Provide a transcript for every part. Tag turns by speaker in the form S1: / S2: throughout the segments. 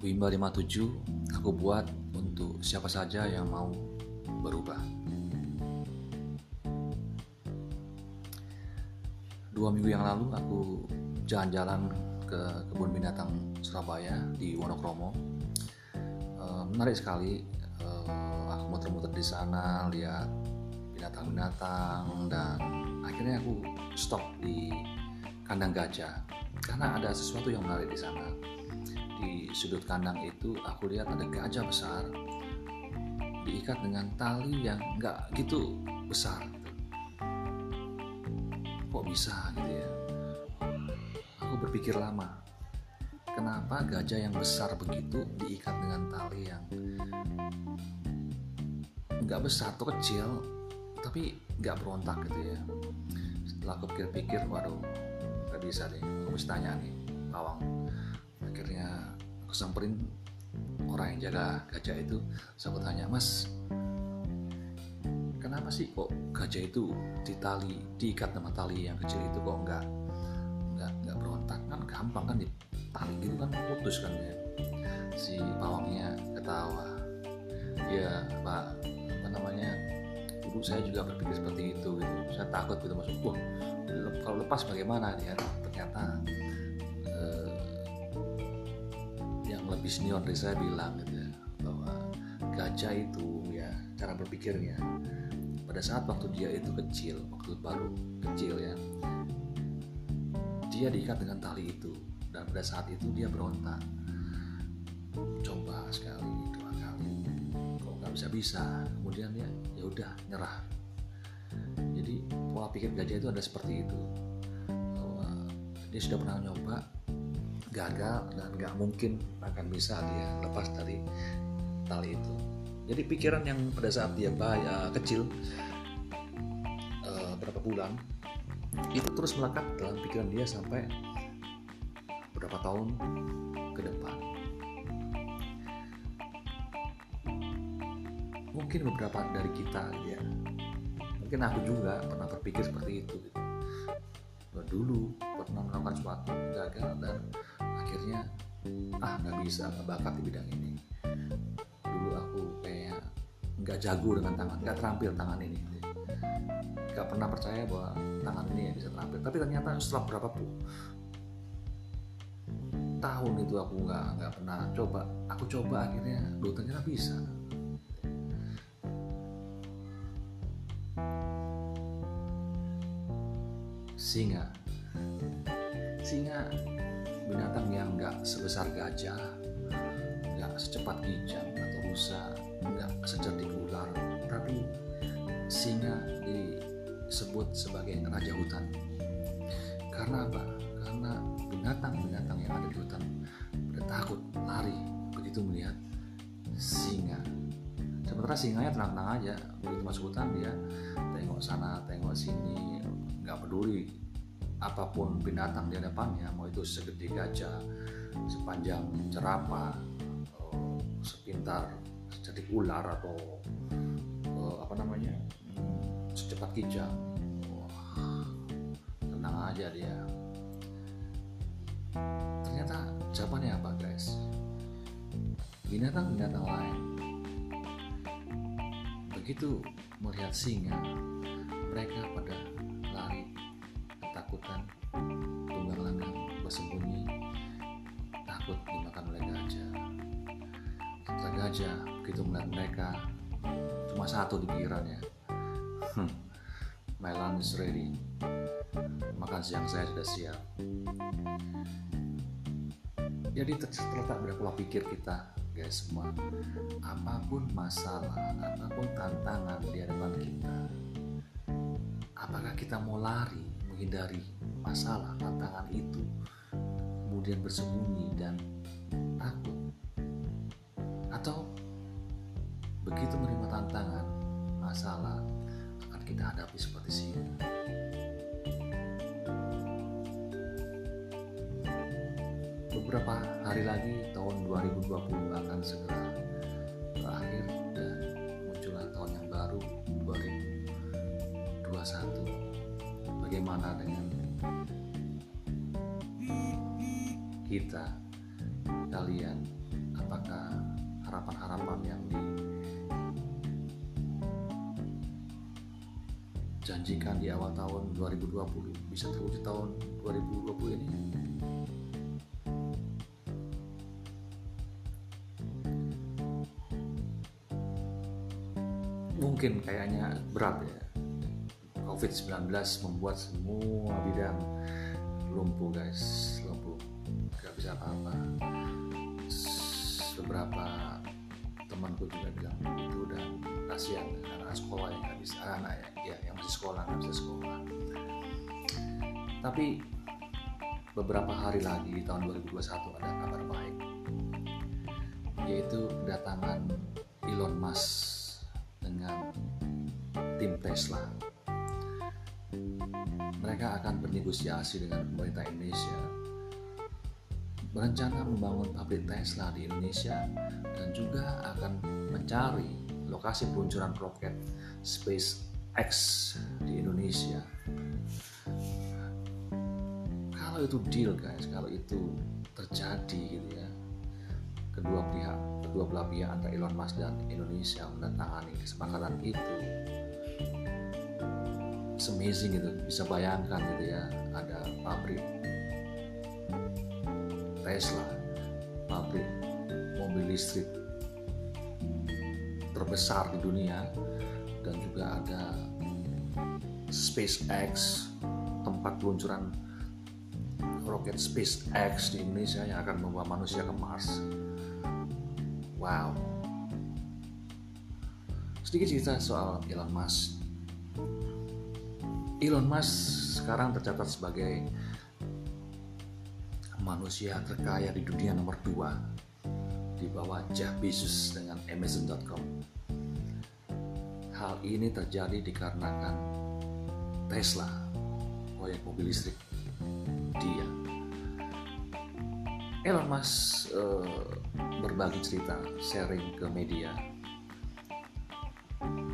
S1: Wimba 57 aku buat untuk siapa saja yang mau berubah. Dua minggu yang lalu aku jalan-jalan ke kebun binatang Surabaya di Wonokromo. E, menarik sekali. E, aku muter-muter di sana lihat binatang-binatang dan akhirnya aku stop di kandang gajah karena ada sesuatu yang menarik di sana di sudut kandang itu aku lihat ada gajah besar diikat dengan tali yang nggak gitu besar. Kok bisa gitu ya? Aku berpikir lama kenapa gajah yang besar begitu diikat dengan tali yang nggak besar tuh kecil tapi nggak berontak gitu ya? Setelah aku pikir-pikir waduh nggak bisa deh aku mesti tanya nih bawang. Akhirnya aku samperin orang yang jaga gajah itu. Saya tanya mas kenapa sih kok gajah itu ditali diikat sama tali yang kecil itu kok enggak enggak enggak berontak? Kan gampang kan ditali gitu kan putus kan ya si pawangnya ketawa. Ya pak apa namanya dulu saya juga berpikir seperti itu gitu. Saya takut gitu masuk kalau lepas bagaimana ya ternyata senior dari saya bilang gitu ya, bahwa gajah itu ya cara berpikirnya. Pada saat waktu dia itu kecil waktu baru kecil ya dia diikat dengan tali itu. Dan pada saat itu dia berontak. Coba sekali dua kali. Kok nggak bisa bisa kemudian ya ya udah nyerah. Jadi pola pikir gajah itu ada seperti itu. Bahwa dia sudah pernah nyoba gagal dan nggak mungkin akan bisa dia lepas dari tali itu. Jadi pikiran yang pada saat dia bahaya kecil uh, berapa bulan itu terus melekat dalam pikiran dia sampai beberapa tahun ke depan. Mungkin beberapa dari kita ya, mungkin aku juga pernah berpikir seperti itu. Gitu. Dulu pernah melakukan sesuatu gagal dan akhirnya ah nggak bisa nggak bakat di bidang ini. Dulu aku kayak nggak jago dengan tangan nggak terampil tangan ini. Nggak pernah percaya bahwa tangan ini ya bisa terampil. Tapi ternyata setelah berapa pun tahun itu aku nggak nggak pernah coba. Aku coba akhirnya lu ternyata bisa. Singa. Singa binatang yang nggak sebesar gajah nggak secepat kijang atau rusa nggak secerdik ular tapi singa disebut sebagai raja hutan. Karena apa? karena binatang-binatang yang ada di hutan pada takut lari begitu melihat singa. Sementara singanya tenang-tenang aja begitu masuk hutan dia tengok sana tengok sini nggak peduli apa pun binatang di depannya mau itu segede gajah sepanjang jerapah sepintar secerdik ular atau uh, apa namanya hmm, secepat kijang. Tenang aja dia. Ternyata jawabannya apa guys? Binatang-binatang lain. Begitu melihat singa mereka pada ketakutan tunggang langgang bersembunyi. Takut dimakan oleh gajah. Kata gajah begitu melihat mereka cuma satu di pikirannya. Hmm, my lunch is ready. Makan siang saya sudah siap. Jadi terletak pada pola pikir kita guys semua. Apa pun masalah apa pun tantangan di hadapan kita apakah kita mau lari menghindari masalah tantangan itu kemudian bersembunyi dan takut. Atau begitu menerima tantangan masalah akan kita hadapi seperti singa beberapa hari lagi tahun 2020 akan segera berakhir dan muncullah tahun yang baru 2021 bagaimana dengan kita kalian? Harapan-harapan yang dijanjikan di awal tahun 2020 bisa terwujud tahun 2020 ini? Mungkin kayaknya berat ya COVID-19 membuat semua bidang lumpuh guys. Lumpuh. Gak bisa apa-apa. Beberapa temanku juga bilang begitu dan kasihan anak sekolah yang nggak bisa anak ya, ya yang masih sekolah nggak bisa sekolah. Tapi beberapa hari lagi di tahun 2021 ada kabar baik yaitu kedatangan Elon Musk dengan tim Tesla mereka akan bernegosiasi dengan pemerintah Indonesia berencana membangun pabrik Tesla di Indonesia dan juga akan mencari lokasi peluncuran roket SpaceX di Indonesia. Kalau itu deal guys, kalau itu terjadi gitu ya, kedua pihak, kedua belah pihak antara Elon Musk dan Indonesia menandatangani kesepakatan itu, it's amazing gitu, bisa bayangkan gitu ya, ada pabrik Tesla, pabrik mobil listrik terbesar di dunia dan juga ada SpaceX tempat peluncuran roket SpaceX di Indonesia yang akan membawa manusia ke Mars. Wow. Sedikit cerita soal Elon Musk. Elon Musk sekarang tercatat sebagai manusia terkaya di dunia nomor 2 di bawah Jeff Bezos dengan Amazon.com. Hal ini terjadi dikarenakan Tesla, proyek mobil listrik dia. Elon Musk uh, berbagi cerita, sharing ke media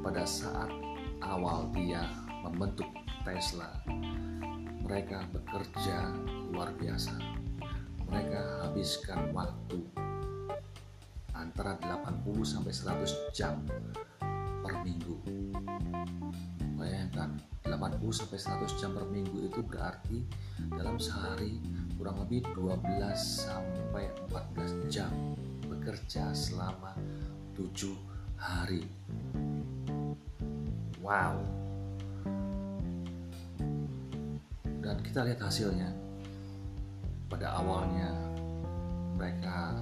S1: pada saat awal dia membentuk Tesla. Mereka bekerja luar biasa mereka habiskan waktu antara 80 sampai 100 jam per minggu. Bayangkan 80 sampai 100 jam per minggu itu berarti dalam sehari kurang lebih 12 sampai 14 jam bekerja selama 7 hari. Wow. Dan kita lihat hasilnya. Pada awalnya mereka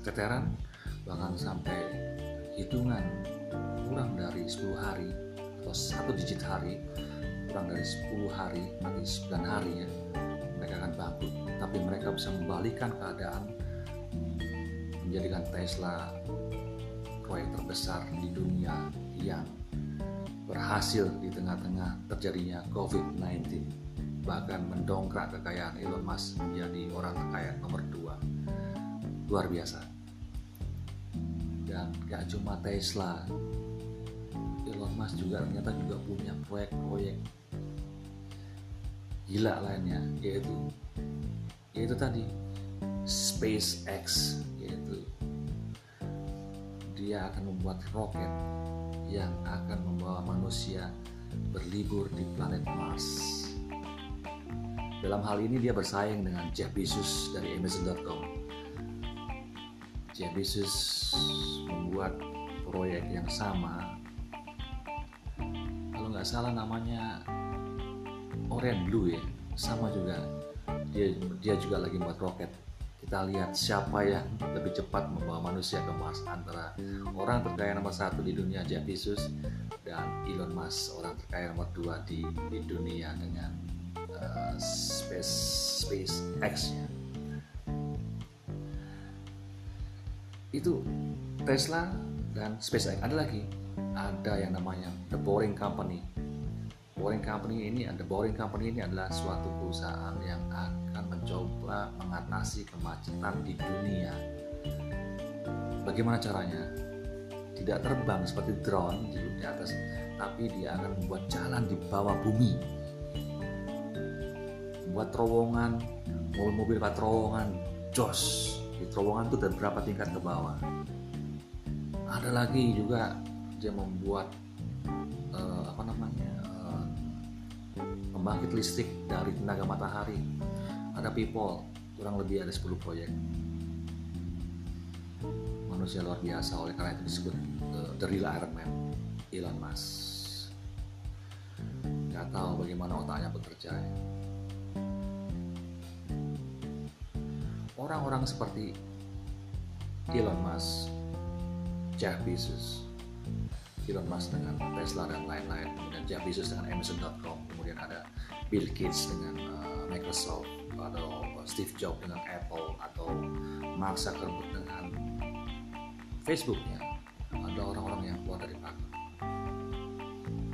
S1: keteteran bahkan sampai hitungan kurang dari 10 hari atau satu digit hari kurang dari 10 hari nanti 9 hari ya mereka akan bangkrut. Tapi mereka bisa membalikan keadaan menjadikan Tesla proyek terbesar di dunia yang berhasil di tengah-tengah terjadinya COVID-19 bahkan mendongkrak kekayaan Elon Musk menjadi orang terkaya nomor dua luar biasa dan gak cuma Tesla Elon Musk juga ternyata juga punya proyek-proyek gila lainnya yaitu yaitu tadi SpaceX yaitu dia akan membuat roket yang akan membawa manusia berlibur di planet Mars. Dalam hal ini dia bersaing dengan Jeff Bezos dari Amazon.com. Jeff Bezos membuat proyek yang sama. Kalau nggak salah namanya Orient Blue ya, sama juga. Dia dia juga lagi membuat roket. Kita lihat siapa yang lebih cepat membawa manusia ke Mars antara orang terkaya nomor satu di dunia Jeff Bezos dan Elon Musk orang terkaya nomor dua di, di dunia dengan uh, space space X. Nya itu Tesla dan SpaceX. Ada lagi. Ada yang namanya The Boring Company. Boring Company ini The Boring Company ini adalah suatu perusahaan yang akan mencoba mengatasi kemacetan di dunia. Bagaimana caranya? Tidak terbang seperti drone di atas tapi dia akan membuat jalan di bawah bumi buat terowongan mobil-mobil buat terowongan jos. Di terowongan itu dan berapa tingkat ke bawah. Ada lagi juga dia membuat uh, apa namanya uh, listrik dari tenaga matahari. Ada people kurang lebih ada 10 proyek. Manusia luar biasa oleh karena itu disebut uh, the real Iron Man Elon Musk. Nggak tahu bagaimana otaknya bekerja. Orang-orang seperti Elon Musk Jeff Bezos Elon Musk dengan Tesla dan lain-lain kemudian Jeff Bezos dengan Amazon.com kemudian ada Bill Gates dengan uh, Microsoft atau Steve Jobs dengan Apple atau Mark Zuckerberg dengan Facebooknya ada orang-orang yang keluar dari pagar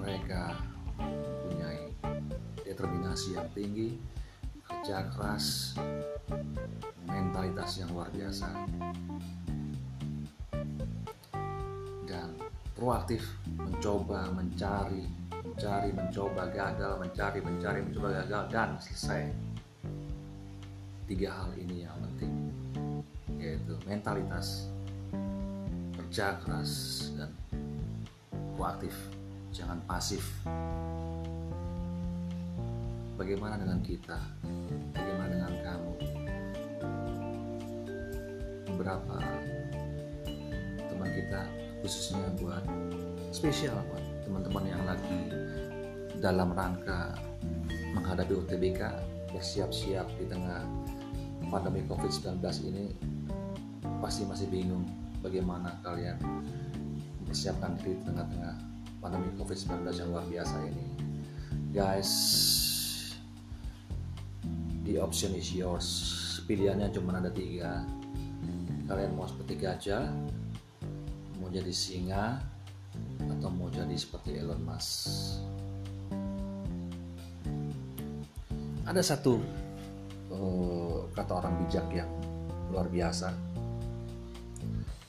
S1: mereka mempunyai determinasi yang tinggi kerja keras mentalitas yang luar biasa. Proaktif mencoba mencari mencari mencoba gagal mencari mencari mencoba gagal dan selesai. Tiga hal ini yang penting yaitu mentalitas kerja keras dan proaktif jangan pasif. Bagaimana dengan kita? Bagaimana dengan kamu beberapa teman kita khususnya buat spesial. buat teman-teman yang lagi dalam rangka menghadapi UTBK bersiap-siap di tengah pandemi COVID-19 ini pasti masih bingung bagaimana kalian mempersiapkan diri di tengah-tengah pandemi COVID-19 yang luar biasa ini. Guys the option is yours. Pilihannya cuma ada tiga kalian mau seperti gajah mau jadi singa atau mau jadi seperti Elon Musk. Ada satu uh, kata orang bijak yang luar biasa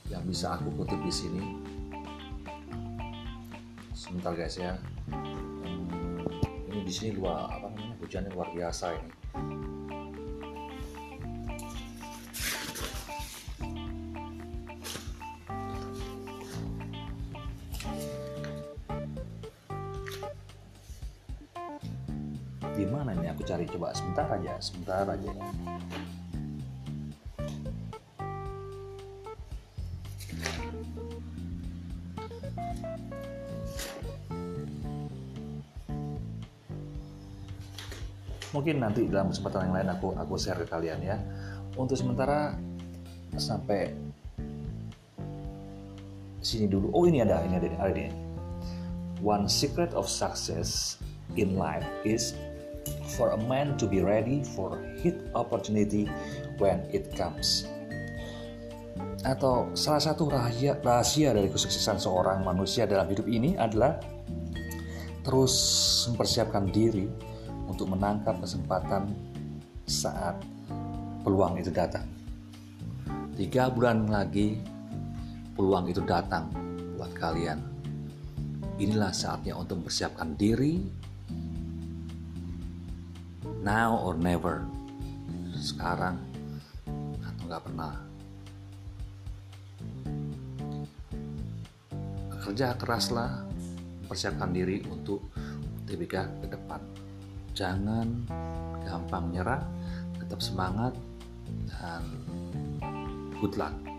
S1: yang bisa aku kutip di sini. Sebentar guys ya. Hmm, ini di sini luar apa namanya hujannya luar biasa ini. Sebentar aja sebentar aja. Mungkin nanti dalam kesempatan yang lain aku aku share ke kalian ya. Untuk sementara sampai sini dulu. Oh ini ada ini ada ada. Ini one secret of success in life is for a man to be ready for hit opportunity when it comes. Atau salah satu rahasia, rahasia dari kesuksesan seorang manusia dalam hidup ini adalah terus mempersiapkan diri untuk menangkap kesempatan saat peluang itu datang. Tiga bulan lagi peluang itu datang buat kalian. Inilah saatnya untuk mempersiapkan diri now or never. Sekarang atau nggak pernah. Kerja keraslah persiapkan diri untuk TBK ke depan. Jangan gampang nyerah tetap semangat dan good luck